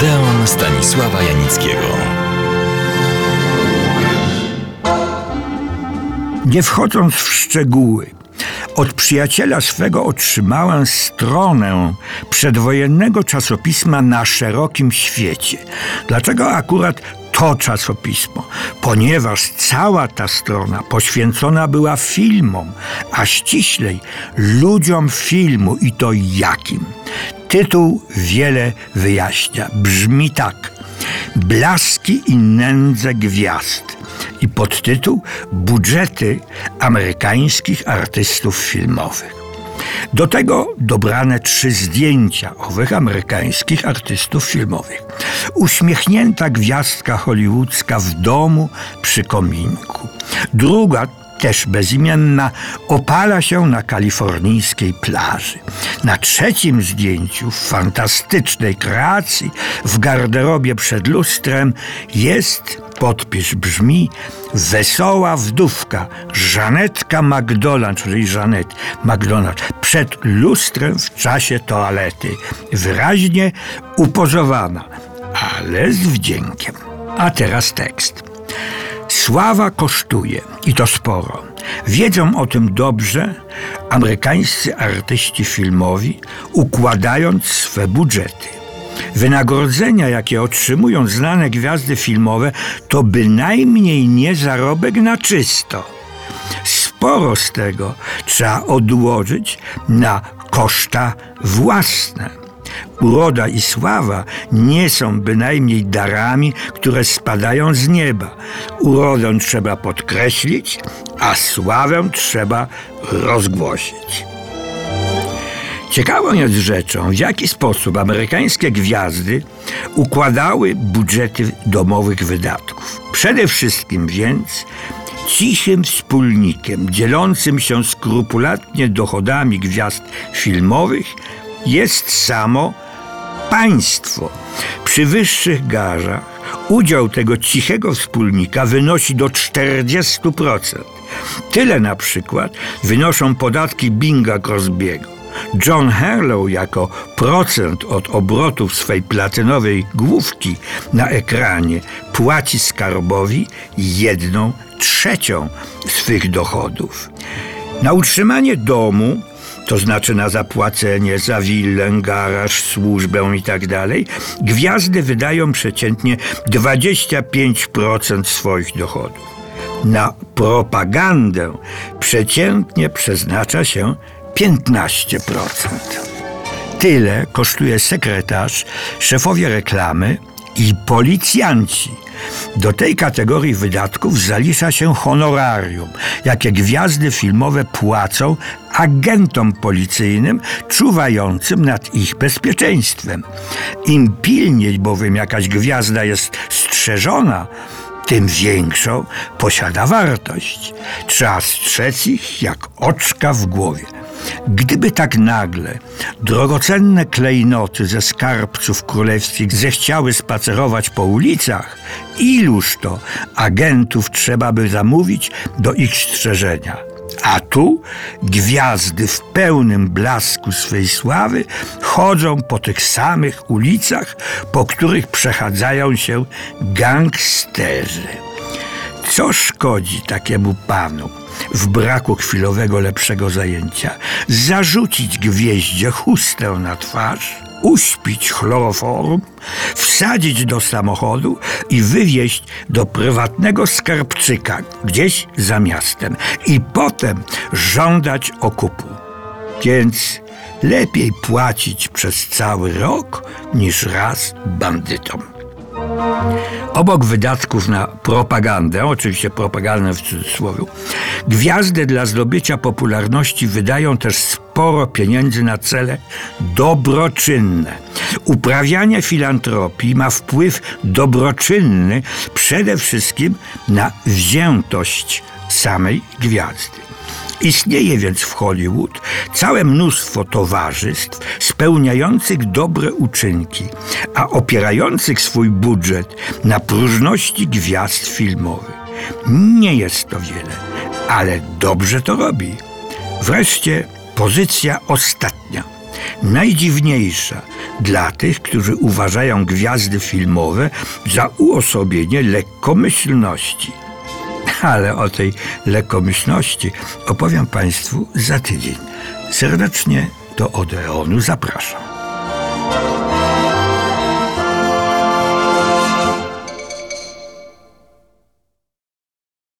Odeon Stanisława Janickiego. Nie wchodząc w szczegóły, od przyjaciela swego otrzymałem stronę przedwojennego czasopisma na szerokim świecie. Dlaczego akurat to czasopismo? Ponieważ cała ta strona poświęcona była filmom, a ściślej ludziom filmu i to jakim. Tytuł wiele wyjaśnia. Brzmi tak: Blaski i nędze gwiazd i podtytuł Budżety amerykańskich artystów filmowych. Do tego dobrane trzy zdjęcia owych amerykańskich artystów filmowych. Uśmiechnięta gwiazdka hollywoodzka w domu przy kominku. Druga też bezimienna, opala się na kalifornijskiej plaży. Na trzecim zdjęciu, w fantastycznej kreacji, w garderobie przed lustrem, jest podpis brzmi Wesoła wdówka, Żanetka McDonald, czyli Żanet McDonald, przed lustrem w czasie toalety. Wyraźnie upozowana, ale z wdziękiem. A teraz tekst. Sława kosztuje i to sporo. Wiedzą o tym dobrze amerykańscy artyści filmowi, układając swe budżety. Wynagrodzenia, jakie otrzymują znane gwiazdy filmowe, to bynajmniej nie zarobek na czysto. Sporo z tego trzeba odłożyć na koszta własne. Uroda i sława nie są bynajmniej darami, które spadają z nieba. Urodę trzeba podkreślić, a sławę trzeba rozgłosić. Ciekawą jest rzeczą, w jaki sposób amerykańskie gwiazdy układały budżety domowych wydatków. Przede wszystkim więc cichym wspólnikiem dzielącym się skrupulatnie dochodami gwiazd filmowych jest samo państwo. Przy wyższych garzach udział tego cichego wspólnika wynosi do 40%. Tyle na przykład wynoszą podatki Binga Crosbiego. John Harlow jako procent od obrotów swej platynowej główki na ekranie płaci skarbowi jedną trzecią swych dochodów. Na utrzymanie domu to znaczy na zapłacenie za willę, garaż, służbę i tak gwiazdy wydają przeciętnie 25% swoich dochodów. Na propagandę przeciętnie przeznacza się 15%. Tyle kosztuje sekretarz, szefowie reklamy i policjanci. Do tej kategorii wydatków zalicza się honorarium, jakie gwiazdy filmowe płacą agentom policyjnym czuwającym nad ich bezpieczeństwem. Im pilniej bowiem jakaś gwiazda jest strzeżona, tym większą posiada wartość. Trzeba strzec ich jak oczka w głowie. Gdyby tak nagle drogocenne klejnoty ze skarbców królewskich zechciały spacerować po ulicach, iluż to agentów trzeba by zamówić do ich strzeżenia? A tu gwiazdy w pełnym blasku swej sławy chodzą po tych samych ulicach, po których przechadzają się gangsterzy. Co szkodzi takiemu panu w braku chwilowego lepszego zajęcia? Zarzucić gwieździe chustę na twarz, uśpić chloroform, wsadzić do samochodu i wywieźć do prywatnego skarbczyka gdzieś za miastem i potem żądać okupu. Więc lepiej płacić przez cały rok niż raz bandytom. Obok wydatków na propagandę, oczywiście propagandę w cudzysłowie, gwiazdy dla zdobycia popularności wydają też sporo pieniędzy na cele dobroczynne. Uprawianie filantropii ma wpływ dobroczynny przede wszystkim na wziętość samej gwiazdy. Istnieje więc w Hollywood całe mnóstwo towarzystw spełniających dobre uczynki, a opierających swój budżet na próżności gwiazd filmowych. Nie jest to wiele, ale dobrze to robi. Wreszcie pozycja ostatnia. Najdziwniejsza dla tych, którzy uważają gwiazdy filmowe za uosobienie lekkomyślności ale o tej lekkomyślności opowiem Państwu za tydzień. Serdecznie do Odeonu zapraszam.